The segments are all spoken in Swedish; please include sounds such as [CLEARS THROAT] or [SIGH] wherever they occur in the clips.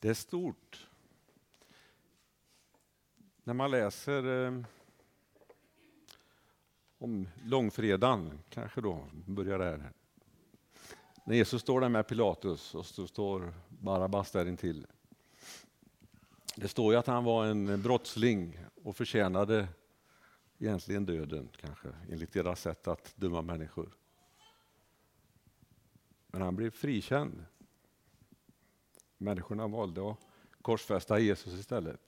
Det är stort. När man läser eh, om långfredagen, kanske då, börjar där. När Jesus står där med Pilatus och så står Barabbas där intill. Det står ju att han var en brottsling och förtjänade egentligen döden, kanske, enligt deras sätt att döma människor. Men han blev frikänd. Människorna valde att korsfästa Jesus istället.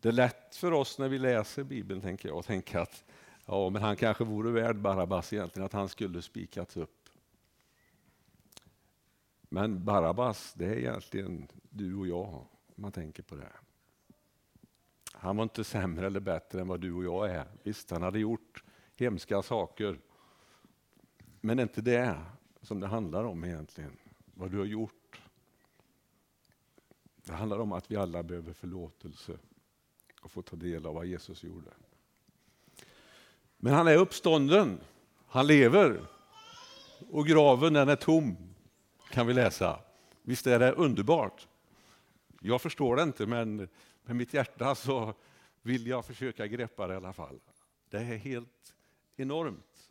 Det är lätt för oss när vi läser Bibeln, tänker jag, att tänka att ja, men han kanske vore värd Barabbas egentligen, att han skulle spikats upp. Men Barabbas, det är egentligen du och jag, om man tänker på det. Han var inte sämre eller bättre än vad du och jag är. Visst, han hade gjort hemska saker. Men det är inte det som det handlar om egentligen, vad du har gjort. Det handlar om att vi alla behöver förlåtelse och få ta del av vad Jesus gjorde. Men han är uppstånden, han lever och graven den är tom, kan vi läsa. Visst är det underbart? Jag förstår det inte, men med mitt hjärta så vill jag försöka greppa det i alla fall. Det är helt enormt.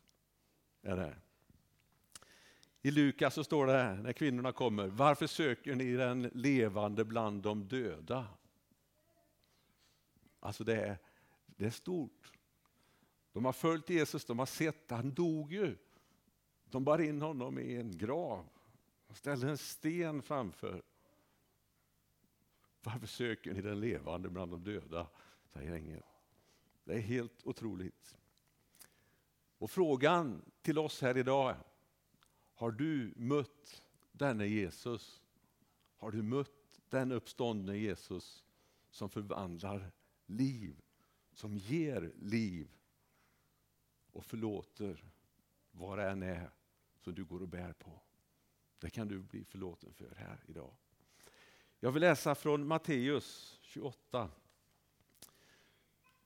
Är det. I Lukas så står det här, när kvinnorna kommer, varför söker ni den levande bland de döda? Alltså det är, det är stort. De har följt Jesus, de har sett, han dog ju. De bar in honom i en grav och ställde en sten framför. Varför söker ni den levande bland de döda? säger ängeln. Det är helt otroligt. Och frågan till oss här idag är, har du mött denne Jesus? Har du mött den uppståndne Jesus som förvandlar liv, som ger liv och förlåter vad det än är som du går och bär på. Det kan du bli förlåten för här idag. Jag vill läsa från Matteus 28.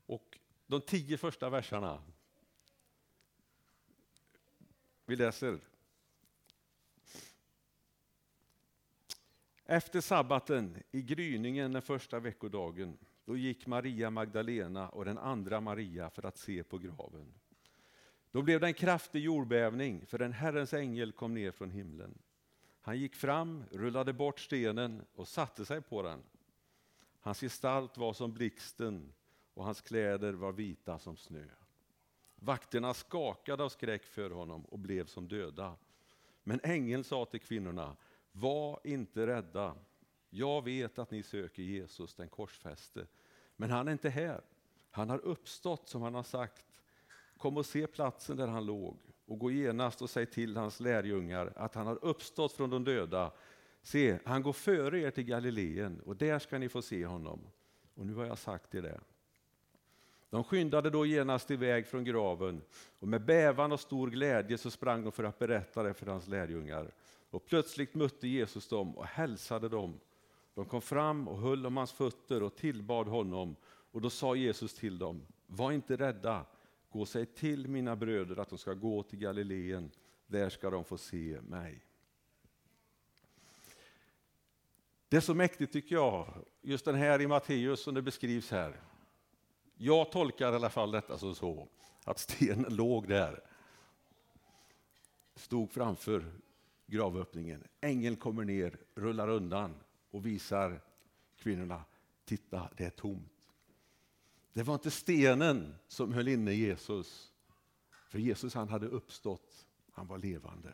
Och de tio första verserna. Vi läser. Efter sabbaten, i gryningen den första veckodagen, då gick Maria Magdalena och den andra Maria för att se på graven. Då blev det en kraftig jordbävning, för en Herrens ängel kom ner från himlen. Han gick fram, rullade bort stenen och satte sig på den. Hans gestalt var som blixten och hans kläder var vita som snö. Vakterna skakade av skräck för honom och blev som döda. Men ängeln sa till kvinnorna, var inte rädda. Jag vet att ni söker Jesus, den korsfäste. Men han är inte här. Han har uppstått som han har sagt. Kom och se platsen där han låg och gå genast och säg till hans lärjungar att han har uppstått från de döda. Se, han går före er till Galileen och där ska ni få se honom. Och nu har jag sagt er det. De skyndade då genast iväg från graven och med bävan och stor glädje så sprang de för att berätta det för hans lärjungar. Och plötsligt mötte Jesus dem och hälsade dem. De kom fram och höll om hans fötter och tillbad honom. Och då sa Jesus till dem, var inte rädda, gå och säg till mina bröder att de ska gå till Galileen, där ska de få se mig. Det är så mäktigt tycker jag, just den här i Matteus som det beskrivs här. Jag tolkar i alla fall detta som så, att stenen låg där. Stod framför gravöppningen. Ängeln kommer ner, rullar undan och visar kvinnorna, titta det är tomt. Det var inte stenen som höll inne Jesus, för Jesus han hade uppstått, han var levande.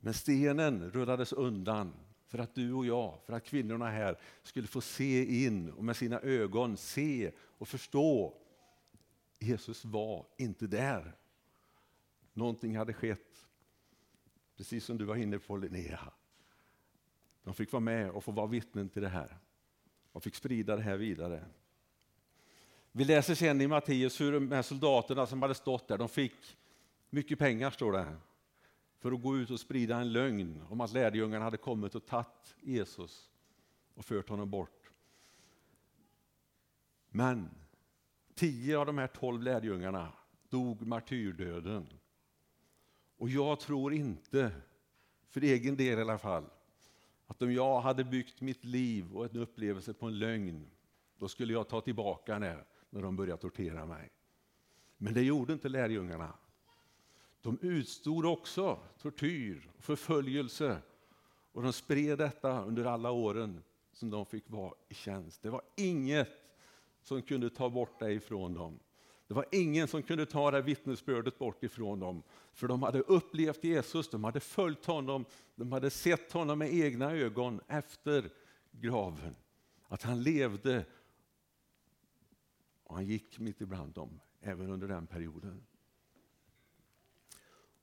Men stenen rullades undan för att du och jag, för att kvinnorna här skulle få se in och med sina ögon se och förstå. Jesus var inte där. Någonting hade skett. Precis som du var inne på Linnea. De fick vara med och få vara vittnen till det här. De fick sprida det här vidare. Vi läser sen i Matteus hur de här soldaterna som hade stått där, de fick mycket pengar står det här för att gå ut och sprida en lögn om att lärjungarna hade kommit och tagit Jesus och fört honom bort. Men tio av de här tolv lärjungarna dog martyrdöden. Och jag tror inte, för egen del i alla fall, att om jag hade byggt mitt liv och en upplevelse på en lögn, då skulle jag ta tillbaka det när de började tortera mig. Men det gjorde inte lärjungarna. De utstod också tortyr och förföljelse och de spred detta under alla åren som de fick vara i tjänst. Det var inget som kunde ta bort det ifrån dem. Det var ingen som kunde ta det vittnesbördet bort ifrån dem. För de hade upplevt Jesus, de hade följt honom, de hade sett honom med egna ögon efter graven. Att han levde och han gick mitt ibland dem även under den perioden.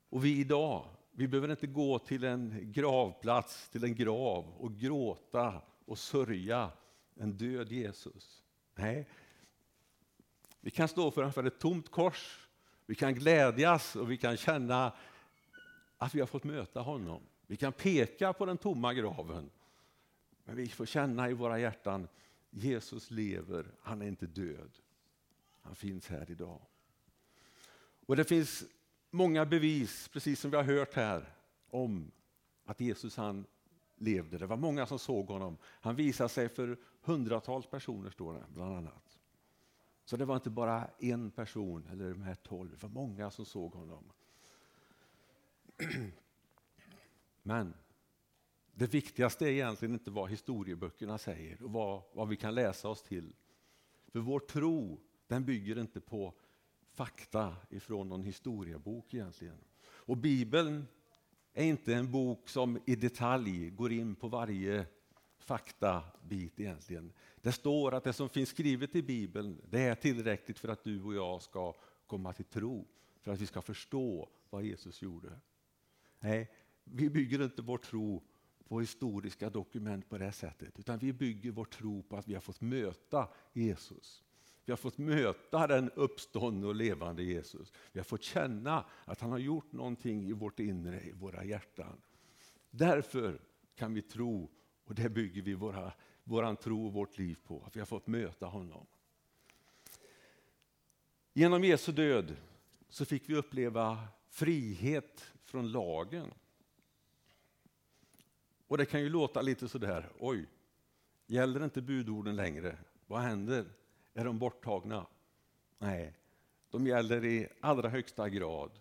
Och vi idag, vi behöver inte gå till en gravplats, till en grav och gråta och sörja en död Jesus. Nej, vi kan stå framför ett tomt kors, vi kan glädjas och vi kan känna att vi har fått möta honom. Vi kan peka på den tomma graven, men vi får känna i våra hjärtan Jesus lever, han är inte död. Han finns här idag. Och Det finns många bevis, precis som vi har hört här, om att Jesus han levde. Det var många som såg honom. Han visade sig för hundratals personer, står det bland annat. Så det var inte bara en person eller de här tolv, det var många som såg honom. [CLEARS THROAT] Men det viktigaste är egentligen inte vad historieböckerna säger och vad, vad vi kan läsa oss till. För vår tro den bygger inte på fakta ifrån någon historiebok egentligen. Och Bibeln är inte en bok som i detalj går in på varje faktabit egentligen. Det står att det som finns skrivet i Bibeln det är tillräckligt för att du och jag ska komma till tro, för att vi ska förstå vad Jesus gjorde. Nej, vi bygger inte vår tro på historiska dokument på det sättet, utan vi bygger vår tro på att vi har fått möta Jesus. Vi har fått möta den uppståndne och levande Jesus. Vi har fått känna att han har gjort någonting i vårt inre, i våra hjärtan. Därför kan vi tro, och det bygger vi våra, våran tro och vårt liv på, att vi har fått möta honom. Genom Jesu död så fick vi uppleva frihet från lagen. Och det kan ju låta lite sådär, oj, gäller inte budorden längre? Vad händer? Är de borttagna? Nej, de gäller i allra högsta grad.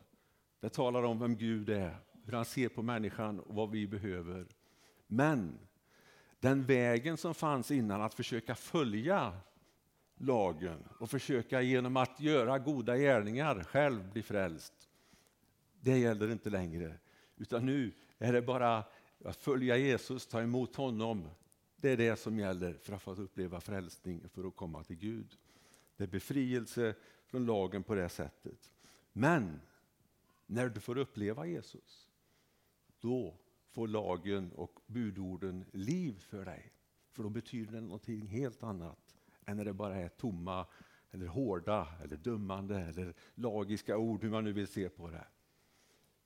Det talar om vem Gud är, hur han ser på människan och vad vi behöver. Men den vägen som fanns innan att försöka följa lagen och försöka genom att göra goda gärningar själv bli frälst. Det gäller inte längre, utan nu är det bara att följa Jesus, ta emot honom, det är det som gäller för att få uppleva frälsning, för att komma till Gud. Det är befrielse från lagen på det sättet. Men när du får uppleva Jesus, då får lagen och budorden liv för dig. För då betyder det någonting helt annat än när det bara är tomma, eller hårda, eller dömande eller lagiska ord, hur man nu vill se på det.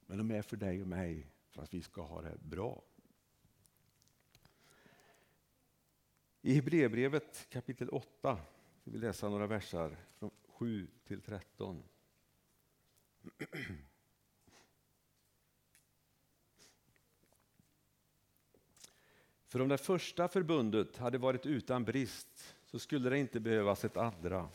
Men de är för dig och mig för att vi ska ha det bra. I Hebreerbrevet kapitel 8 ska vi läsa några versar från 7 till 13. [CLEARS THROAT] För om det första förbundet hade varit utan brist så skulle det inte behövas ett andra.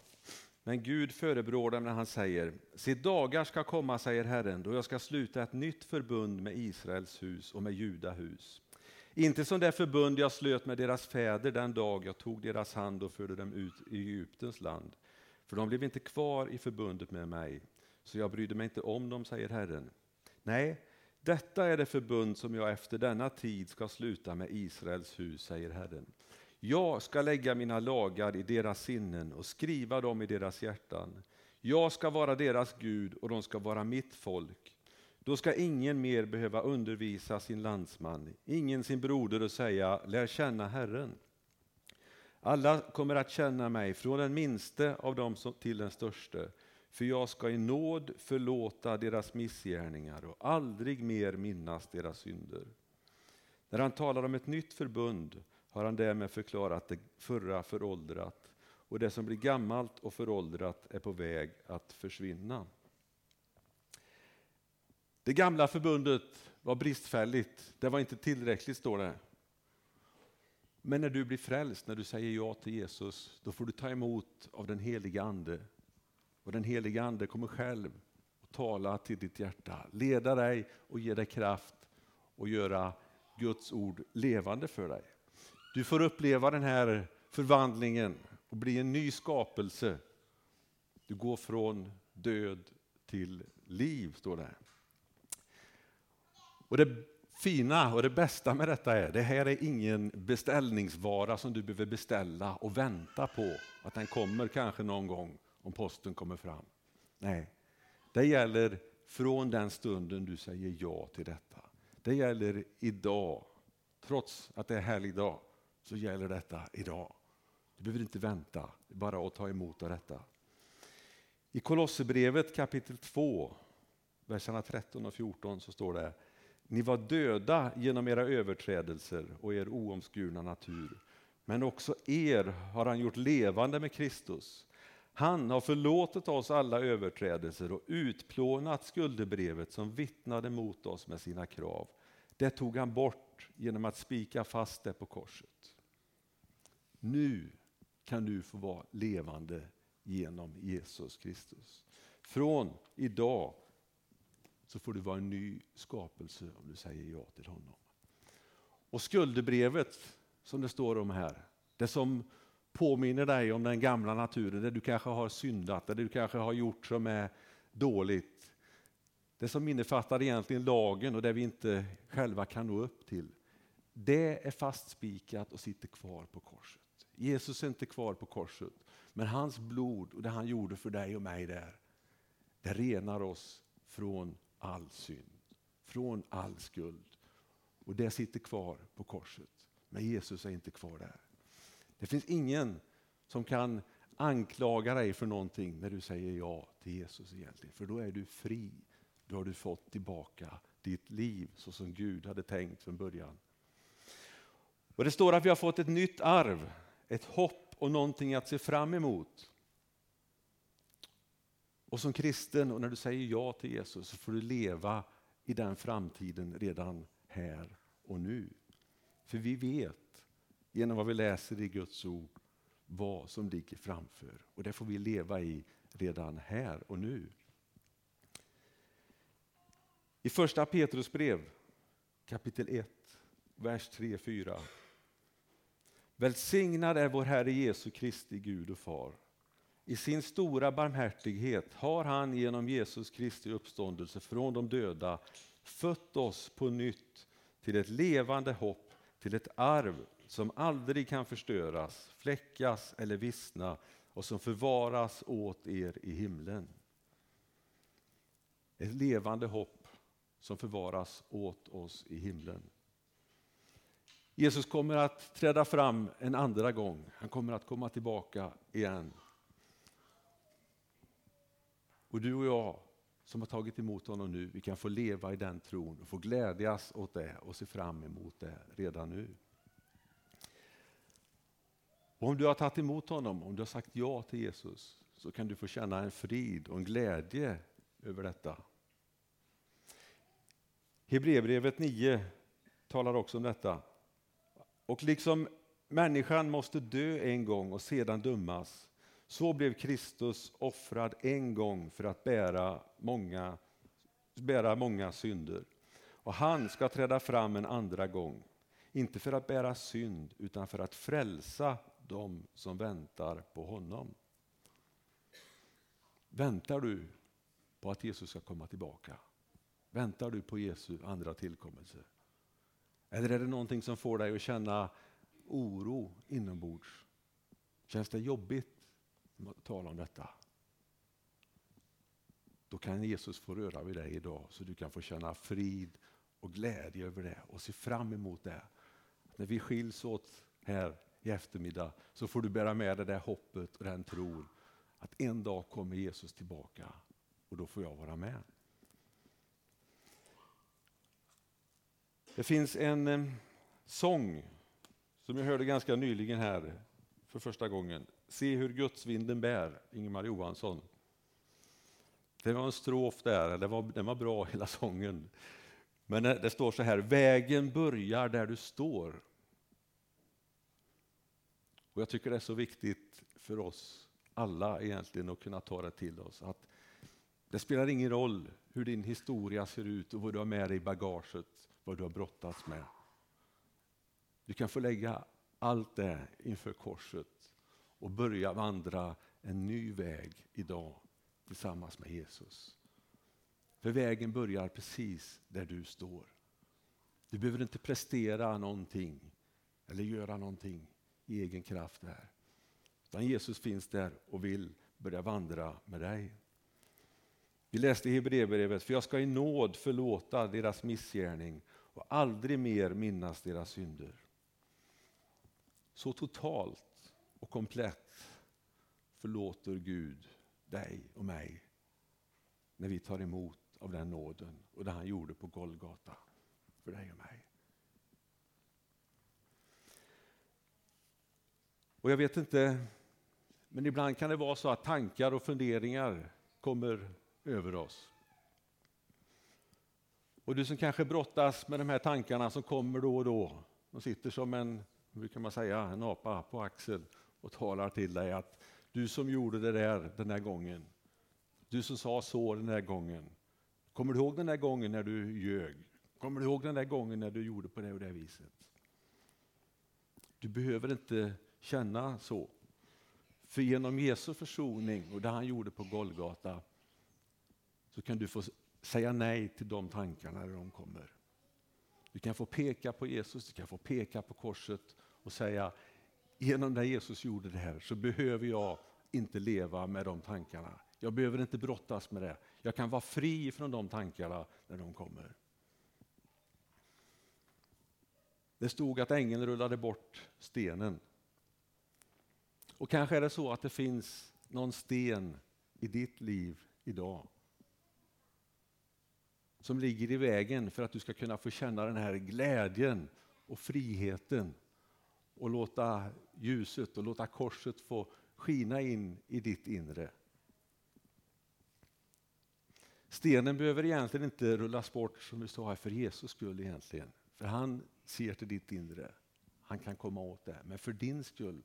Men Gud förebrår dem när han säger, se dagar ska komma, säger Herren, då jag ska sluta ett nytt förbund med Israels hus och med Juda hus inte som det förbund jag slöt med deras fäder den dag jag tog deras hand och förde dem ut i Egyptens land. För de blev inte kvar i förbundet med mig, så jag brydde mig inte om dem, säger Herren. Nej, detta är det förbund som jag efter denna tid ska sluta med Israels hus, säger Herren. Jag ska lägga mina lagar i deras sinnen och skriva dem i deras hjärtan. Jag ska vara deras Gud och de ska vara mitt folk. Då ska ingen mer behöva undervisa sin landsman, ingen sin broder och säga lär känna Herren. Alla kommer att känna mig, från den minste av dem till den störste, för jag ska i nåd förlåta deras missgärningar och aldrig mer minnas deras synder. När han talar om ett nytt förbund har han därmed förklarat det förra föråldrat och det som blir gammalt och föråldrat är på väg att försvinna. Det gamla förbundet var bristfälligt, det var inte tillräckligt står det. Men när du blir frälst, när du säger ja till Jesus, då får du ta emot av den heliga Ande. Och den helige Ande kommer själv att tala till ditt hjärta, leda dig och ge dig kraft och göra Guds ord levande för dig. Du får uppleva den här förvandlingen och bli en ny skapelse. Du går från död till liv, står det. Och det fina och det bästa med detta är, det här är ingen beställningsvara som du behöver beställa och vänta på att den kommer kanske någon gång om posten kommer fram. Nej, det gäller från den stunden du säger ja till detta. Det gäller idag. Trots att det är helgdag så gäller detta idag. Du behöver inte vänta, bara att ta emot av detta. I Kolosserbrevet kapitel 2, verserna 13 och 14 så står det Ni var döda genom era överträdelser och er oomskurna natur. Men också er har han gjort levande med Kristus. Han har förlåtit oss alla överträdelser och utplånat skuldebrevet som vittnade mot oss med sina krav. Det tog han bort genom att spika fast det på korset. Nu kan du få vara levande genom Jesus Kristus. Från idag så får du vara en ny skapelse om du säger ja till honom. Och skuldebrevet som det står om här, det som påminner dig om den gamla naturen, där du kanske har syndat, där du kanske har gjort som är dåligt. Det som innefattar egentligen lagen och det vi inte själva kan nå upp till. Det är fastspikat och sitter kvar på korset. Jesus är inte kvar på korset, men hans blod och det han gjorde för dig och mig där, det renar oss från all synd, från all skuld. Och det sitter kvar på korset, men Jesus är inte kvar där. Det finns ingen som kan anklaga dig för någonting när du säger ja till Jesus egentligen, för då är du fri. Då har du fått tillbaka ditt liv så som Gud hade tänkt från början. Och Det står att vi har fått ett nytt arv ett hopp och någonting att se fram emot. Och som kristen, och när du säger ja till Jesus, så får du leva i den framtiden redan här och nu. För vi vet, genom vad vi läser i Guds ord, vad som ligger framför. Och det får vi leva i redan här och nu. I första Petrus brev, kapitel 1, vers 3-4 Välsignad är vår Herre Jesu Kristi Gud och Far. I sin stora barmhärtighet har han genom Jesus Kristi uppståndelse från de döda fött oss på nytt till ett levande hopp, till ett arv som aldrig kan förstöras, fläckas eller vissna och som förvaras åt er i himlen. Ett levande hopp som förvaras åt oss i himlen. Jesus kommer att träda fram en andra gång. Han kommer att komma tillbaka igen. Och du och jag som har tagit emot honom nu, vi kan få leva i den tron och få glädjas åt det och se fram emot det redan nu. Och om du har tagit emot honom, om du har sagt ja till Jesus, så kan du få känna en frid och en glädje över detta. Hebreerbrevet 9 talar också om detta. Och liksom människan måste dö en gång och sedan dömas, så blev Kristus offrad en gång för att bära många, bära många synder. Och han ska träda fram en andra gång, inte för att bära synd, utan för att frälsa dem som väntar på honom. Väntar du på att Jesus ska komma tillbaka? Väntar du på Jesu andra tillkommelse? Eller är det någonting som får dig att känna oro inombords? Känns det jobbigt att tala om detta? Då kan Jesus få röra vid dig idag så du kan få känna frid och glädje över det och se fram emot det. När vi skiljs åt här i eftermiddag så får du bära med dig det hoppet och den tron att en dag kommer Jesus tillbaka och då får jag vara med. Det finns en eh, sång som jag hörde ganska nyligen här för första gången. Se hur gudsvinden bär, Ingemar Johansson. Det var en strof där, det var, den var bra hela sången. Men det står så här, vägen börjar där du står. Och Jag tycker det är så viktigt för oss alla egentligen att kunna ta det till oss. Att det spelar ingen roll hur din historia ser ut och vad du har med dig i bagaget, vad du har brottats med. Du kan få lägga allt det inför korset och börja vandra en ny väg idag tillsammans med Jesus. För vägen börjar precis där du står. Du behöver inte prestera någonting eller göra någonting i egen kraft där. Utan Jesus finns där och vill börja vandra med dig. Vi läste i Hebreerbrevet, för jag ska i nåd förlåta deras missgärning och aldrig mer minnas deras synder. Så totalt och komplett förlåter Gud dig och mig när vi tar emot av den nåden och det han gjorde på Golgata för dig och mig. Och jag vet inte, men ibland kan det vara så att tankar och funderingar kommer över oss. Och du som kanske brottas med de här tankarna som kommer då och då, de sitter som en, hur kan man säga, en apa på axeln och talar till dig att du som gjorde det där den där gången, du som sa så den där gången, kommer du ihåg den där gången när du ljög? Kommer du ihåg den där gången när du gjorde på det och det viset? Du behöver inte känna så. För genom Jesu försoning och det han gjorde på Golgata så kan du få säga nej till de tankarna när de kommer. Du kan få peka på Jesus, du kan få peka på korset och säga genom det Jesus gjorde det här så behöver jag inte leva med de tankarna. Jag behöver inte brottas med det. Jag kan vara fri från de tankarna när de kommer. Det stod att ängeln rullade bort stenen. Och kanske är det så att det finns någon sten i ditt liv idag som ligger i vägen för att du ska kunna få känna den här glädjen och friheten och låta ljuset och låta korset få skina in i ditt inre. Stenen behöver egentligen inte rullas bort som vi sa här för Jesus skull egentligen. För han ser till ditt inre. Han kan komma åt det. Men för din skull,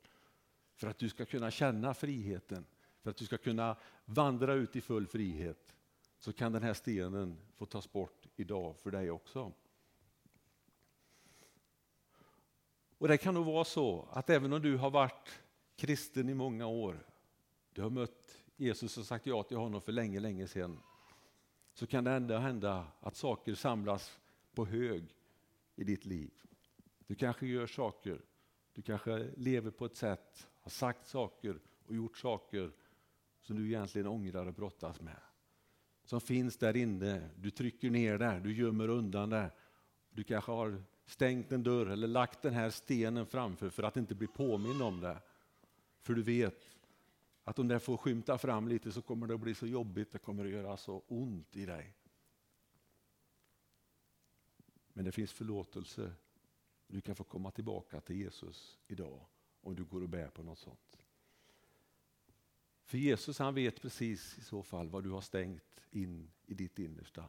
för att du ska kunna känna friheten, för att du ska kunna vandra ut i full frihet, så kan den här stenen få tas bort idag för dig också. Och Det kan nog vara så att även om du har varit kristen i många år, du har mött Jesus och sagt ja till honom för länge, länge sedan, så kan det ändå hända att saker samlas på hög i ditt liv. Du kanske gör saker, du kanske lever på ett sätt, har sagt saker och gjort saker som du egentligen ångrar och brottas med som finns där inne. Du trycker ner det, du gömmer undan det. Du kanske har stängt en dörr eller lagt den här stenen framför för att inte bli påminn om det. För du vet att om det får skymta fram lite så kommer det att bli så jobbigt, det kommer att göra så ont i dig. Men det finns förlåtelse. Du kan få komma tillbaka till Jesus idag om du går och bär på något sånt. För Jesus han vet precis i så fall vad du har stängt in i ditt innersta.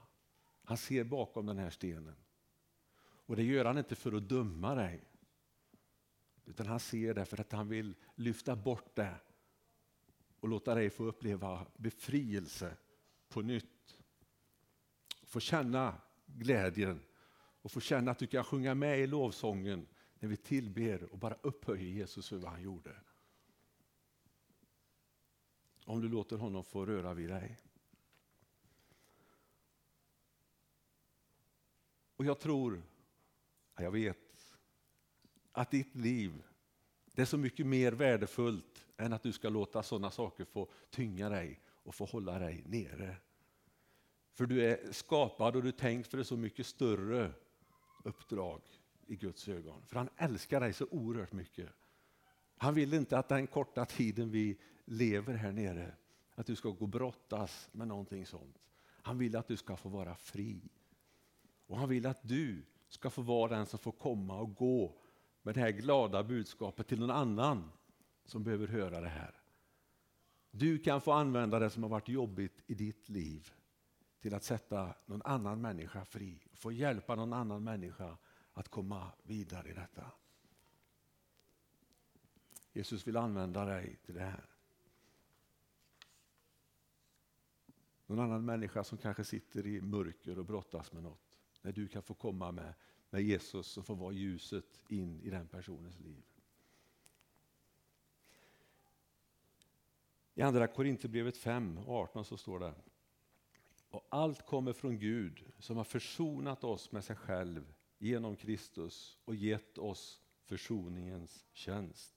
Han ser bakom den här stenen. Och det gör han inte för att döma dig. Utan han ser det för att han vill lyfta bort det och låta dig få uppleva befrielse på nytt. Få känna glädjen och få känna att du kan sjunga med i lovsången när vi tillber och bara upphöjer Jesus för vad han gjorde. Om du låter honom få röra vid dig. Och jag tror, jag vet, att ditt liv det är så mycket mer värdefullt än att du ska låta sådana saker få tynga dig och få hålla dig nere. För du är skapad och du tänkt för ett så mycket större uppdrag i Guds ögon. För han älskar dig så oerhört mycket. Han vill inte att den korta tiden vi lever här nere, att du ska gå och brottas med någonting sånt. Han vill att du ska få vara fri. Och han vill att du ska få vara den som får komma och gå med det här glada budskapet till någon annan som behöver höra det här. Du kan få använda det som har varit jobbigt i ditt liv till att sätta någon annan människa fri. Få hjälpa någon annan människa att komma vidare i detta. Jesus vill använda dig till det här. Någon annan människa som kanske sitter i mörker och brottas med något. När du kan få komma med, med Jesus och få vara ljuset in i den personens liv. I andra Korinthierbrevet 5 och 18 så står det och allt kommer från Gud som har försonat oss med sig själv genom Kristus och gett oss försoningens tjänst.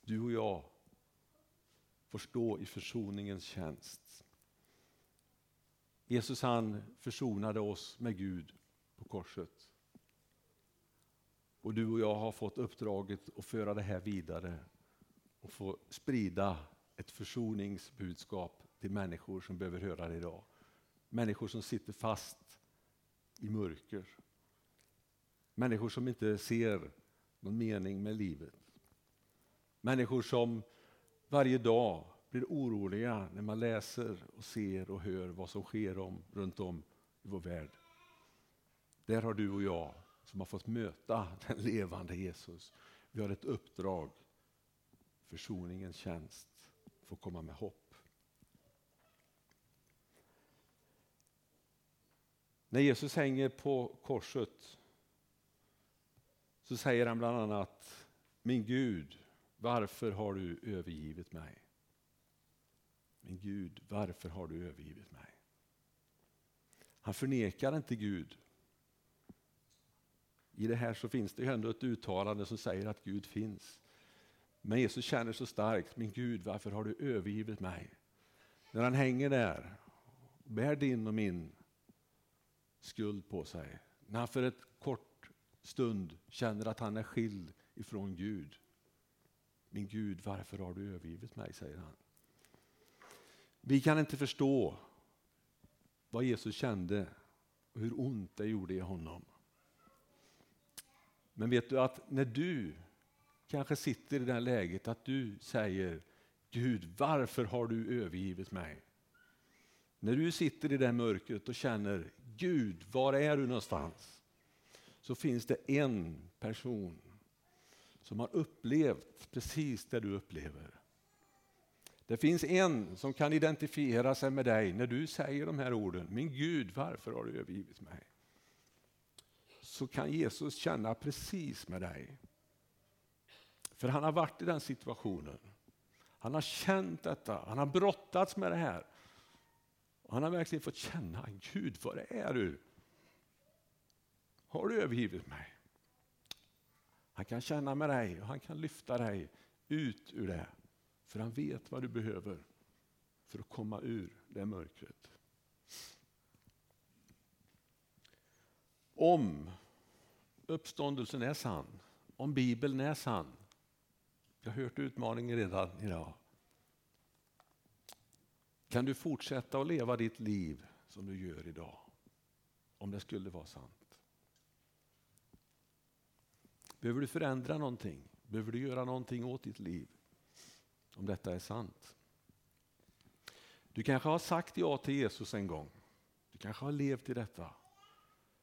Du och jag får stå i försoningens tjänst. Jesus han försonade oss med Gud på korset. Och du och jag har fått uppdraget att föra det här vidare och få sprida ett försoningsbudskap till människor som behöver höra det idag. Människor som sitter fast i mörker. Människor som inte ser någon mening med livet. Människor som varje dag blir oroliga när man läser och ser och hör vad som sker om, runt om i vår värld. Där har du och jag som har fått möta [LAUGHS] den levande Jesus. Vi har ett uppdrag, försoningens tjänst, få komma med hopp. När Jesus hänger på korset så säger han bland annat Min Gud, varför har du övergivit mig? Min Gud, varför har du övergivit mig? Han förnekar inte Gud. I det här så finns det ändå ett uttalande som säger att Gud finns. Men Jesus känner så starkt, min Gud, varför har du övergivit mig? När han hänger där, bär din och min skuld på sig. När han för ett kort stund känner att han är skild ifrån Gud. Min Gud, varför har du övergivit mig? säger han. Vi kan inte förstå vad Jesus kände och hur ont det gjorde i honom. Men vet du att när du kanske sitter i det här läget att du säger Gud, varför har du övergivit mig? När du sitter i det mörkret och känner Gud, var är du någonstans? Så finns det en person som har upplevt precis det du upplever. Det finns en som kan identifiera sig med dig när du säger de här orden. Min Gud, varför har du övergivit mig? Så kan Jesus känna precis med dig. För han har varit i den situationen. Han har känt detta, han har brottats med det här. Han har verkligen fått känna, Gud var är du? Har du övergivit mig? Han kan känna med dig och han kan lyfta dig ut ur det. För han vet vad du behöver för att komma ur det mörkret. Om uppståndelsen är sann, om Bibeln är sann. Jag har hört utmaningen redan idag. Kan du fortsätta att leva ditt liv som du gör idag? Om det skulle vara sant. Behöver du förändra någonting? Behöver du göra någonting åt ditt liv? Om detta är sant. Du kanske har sagt ja till Jesus en gång. Du kanske har levt i detta.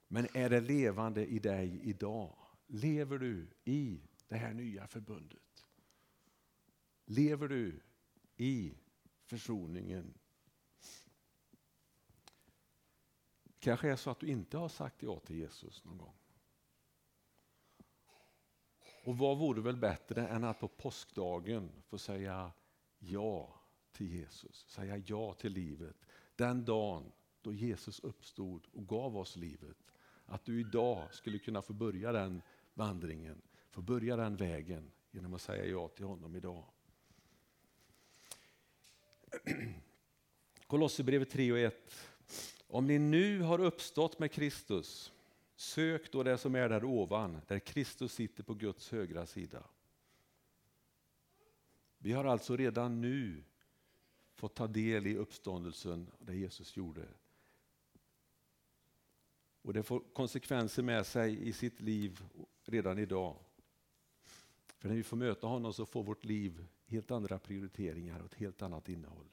Men är det levande i dig idag? Lever du i det här nya förbundet? Lever du i försoningen. Kanske är så att du inte har sagt ja till Jesus någon gång. Och vad vore väl bättre än att på påskdagen få säga ja till Jesus, säga ja till livet. Den dagen då Jesus uppstod och gav oss livet. Att du idag skulle kunna få börja den vandringen, få börja den vägen genom att säga ja till honom idag. [CLEARS THROAT] Kolosserbrevet 3 och 1. Om ni nu har uppstått med Kristus, sök då det som är där ovan, där Kristus sitter på Guds högra sida. Vi har alltså redan nu fått ta del i uppståndelsen, det Jesus gjorde. Och det får konsekvenser med sig i sitt liv redan idag. För när vi får möta honom så får vårt liv helt andra prioriteringar och ett helt annat innehåll.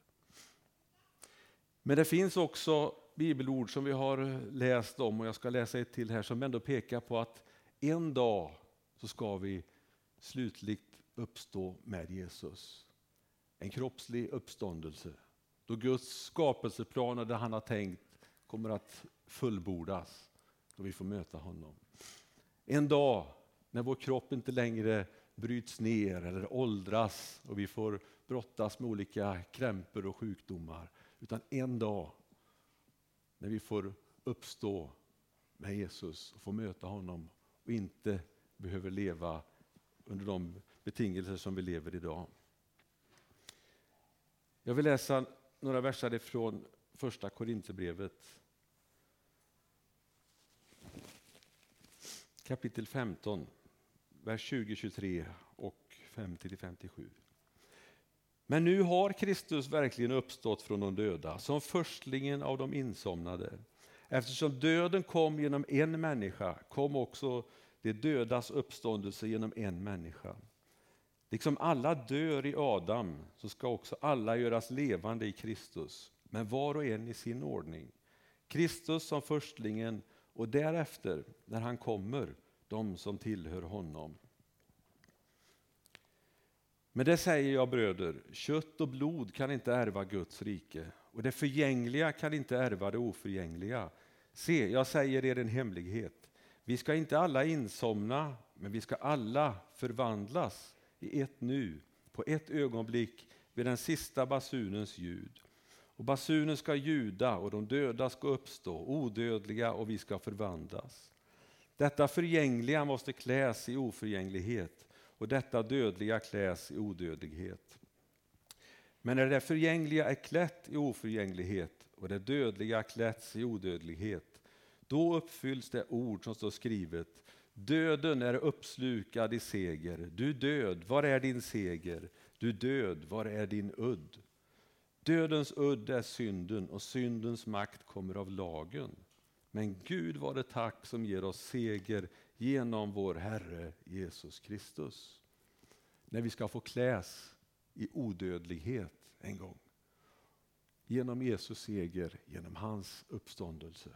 Men det finns också bibelord som vi har läst om och jag ska läsa ett till här som ändå pekar på att en dag så ska vi slutligt uppstå med Jesus. En kroppslig uppståndelse. Då Guds skapelseplaner det han har tänkt kommer att fullbordas. Då vi får möta honom. En dag när vår kropp inte längre bryts ner eller åldras och vi får brottas med olika krämpor och sjukdomar. Utan en dag när vi får uppstå med Jesus och få möta honom och inte behöver leva under de betingelser som vi lever idag. Jag vill läsa några verser ifrån första Korinthierbrevet. Kapitel 15, vers 20-23 och 50-57. Men nu har Kristus verkligen uppstått från de döda som förstlingen av de insomnade. Eftersom döden kom genom en människa kom också det dödas uppståndelse genom en människa. Liksom alla dör i Adam så ska också alla göras levande i Kristus, men var och en i sin ordning. Kristus som förstlingen och därefter, när han kommer, de som tillhör honom. Men det säger jag bröder, kött och blod kan inte ärva Guds rike och det förgängliga kan inte ärva det oförgängliga. Se, jag säger er en hemlighet. Vi ska inte alla insomna, men vi ska alla förvandlas i ett nu, på ett ögonblick, vid den sista basunens ljud. Och basunen ska ljuda och de döda ska uppstå, odödliga och vi ska förvandlas. Detta förgängliga måste kläs i oförgänglighet och detta dödliga kläs i odödlighet. Men när det förgängliga är klätt i oförgänglighet och det dödliga klätts i odödlighet, då uppfylls det ord som står skrivet. Döden är uppslukad i seger. Du död, var är din seger? Du död, var är din udd? Dödens udd är synden och syndens makt kommer av lagen. Men Gud var det tack som ger oss seger genom vår Herre Jesus Kristus. När vi ska få kläs i odödlighet en gång. Genom Jesus seger, genom hans uppståndelse.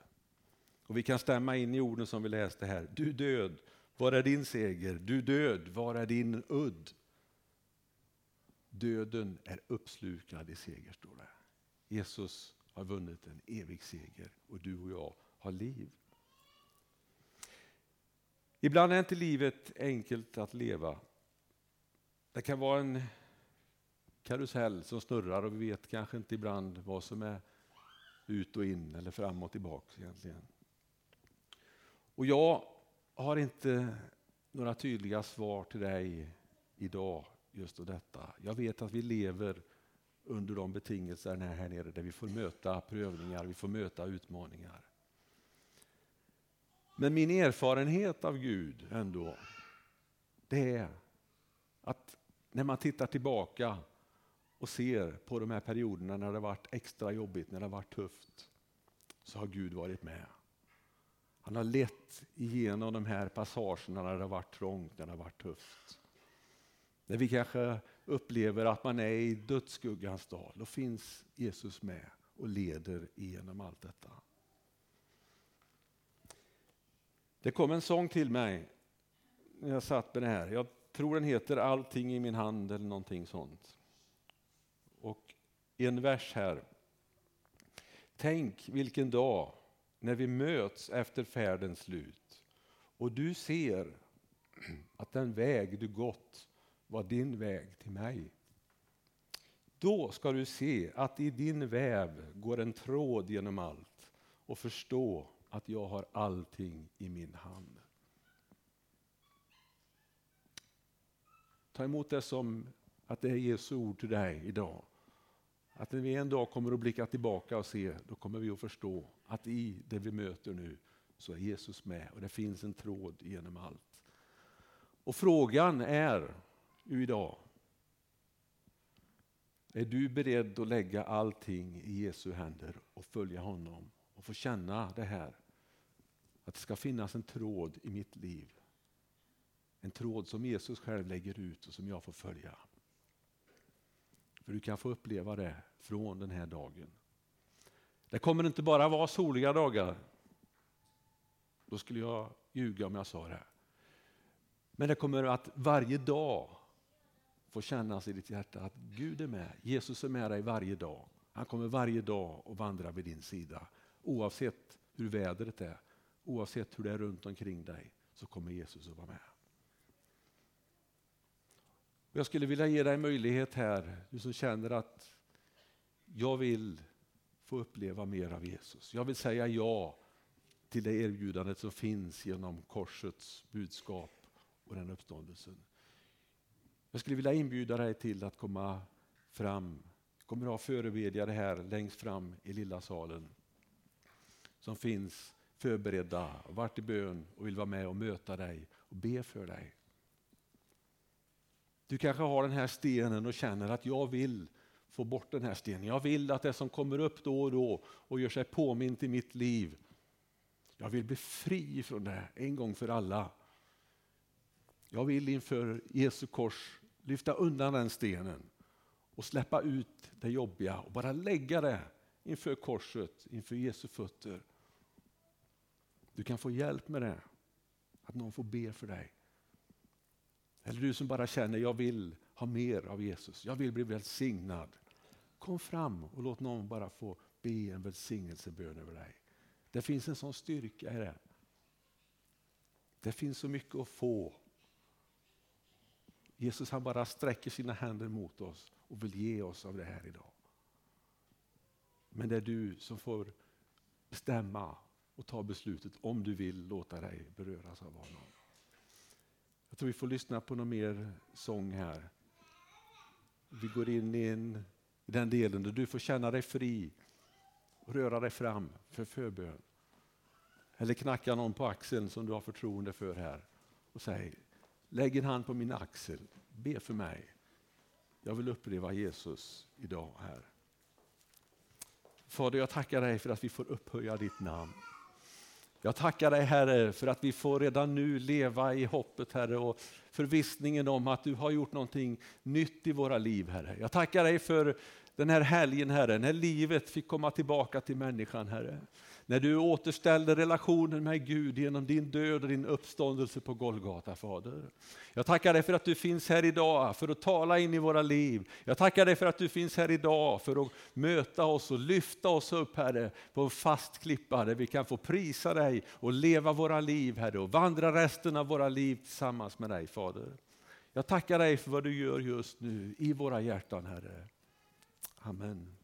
Och Vi kan stämma in i orden som vi läste här. Du död, var är din seger? Du död, var är din udd? Döden är uppslukad i seger, står det. Jesus har vunnit en evig seger och du och jag har liv. Ibland är inte livet enkelt att leva. Det kan vara en karusell som snurrar och vi vet kanske inte ibland vad som är ut och in eller fram och tillbaka egentligen. Och jag har inte några tydliga svar till dig idag just om detta. Jag vet att vi lever under de betingelserna här nere där vi får möta prövningar, vi får möta utmaningar. Men min erfarenhet av Gud ändå, det är att när man tittar tillbaka och ser på de här perioderna när det har varit extra jobbigt, när det har varit tufft, så har Gud varit med. Han har lett igenom de här passagerna när det har varit trångt, när det har varit tufft. När vi kanske upplever att man är i dödsskuggans dal, då finns Jesus med och leder igenom allt detta. Det kom en sång till mig när jag satt med det här. Jag tror den heter Allting i min hand eller någonting sånt. Och en vers här. Tänk vilken dag när vi möts efter färdens slut och du ser att den väg du gått var din väg till mig. Då ska du se att i din väv går en tråd genom allt och förstå att jag har allting i min hand. Ta emot det som att det är Jesu ord till dig idag. Att när vi en dag kommer att blicka tillbaka och se, då kommer vi att förstå att i det vi möter nu så är Jesus med och det finns en tråd genom allt. Och frågan är ju idag, är du beredd att lägga allting i Jesu händer och följa honom och få känna det här? Att det ska finnas en tråd i mitt liv. En tråd som Jesus själv lägger ut och som jag får följa. För du kan få uppleva det från den här dagen. Det kommer inte bara vara soliga dagar. Då skulle jag ljuga om jag sa det. Men det kommer att varje dag få kännas i ditt hjärta att Gud är med. Jesus är med dig varje dag. Han kommer varje dag att vandra vid din sida. Oavsett hur vädret är, oavsett hur det är runt omkring dig, så kommer Jesus att vara med. Jag skulle vilja ge dig en möjlighet här, du som känner att jag vill få uppleva mer av Jesus. Jag vill säga ja till det erbjudandet som finns genom korsets budskap och den uppståndelsen. Jag skulle vilja inbjuda dig till att komma fram. Vi kommer att ha förebedjare här längst fram i lilla salen som finns förberedda, varit i bön och vill vara med och möta dig och be för dig. Du kanske har den här stenen och känner att jag vill få bort den här stenen. Jag vill att det som kommer upp då och då och gör sig påmint i mitt liv, jag vill bli fri från det en gång för alla. Jag vill inför Jesu kors lyfta undan den stenen och släppa ut det jobbiga och bara lägga det inför korset, inför Jesu fötter. Du kan få hjälp med det, att någon får be för dig. Eller du som bara känner, jag vill ha mer av Jesus, jag vill bli välsignad. Kom fram och låt någon bara få be en välsignelsebön över dig. Det finns en sån styrka i det. Det finns så mycket att få. Jesus han bara sträcker sina händer mot oss och vill ge oss av det här idag. Men det är du som får bestämma och ta beslutet om du vill låta dig beröras av honom. Jag tror vi får lyssna på någon mer sång här. Vi går in i, en, i den delen där du får känna dig fri och röra dig fram för förbön. Eller knacka någon på axeln som du har förtroende för här och säg lägg en hand på min axel, be för mig. Jag vill uppleva Jesus idag här. Fader, jag tackar dig för att vi får upphöja ditt namn. Jag tackar dig Herre för att vi får redan nu leva i hoppet Herre och förvissningen om att du har gjort någonting nytt i våra liv Herre. Jag tackar dig för den här helgen Herre, när livet fick komma tillbaka till människan Herre. När du återställde relationen med Gud genom din död och din uppståndelse på Golgata Fader. Jag tackar dig för att du finns här idag för att tala in i våra liv. Jag tackar dig för att du finns här idag för att möta oss och lyfta oss upp Herre på en fast klippa där vi kan få prisa dig och leva våra liv Herre och vandra resten av våra liv tillsammans med dig Fader. Jag tackar dig för vad du gör just nu i våra hjärtan Herre. Amen.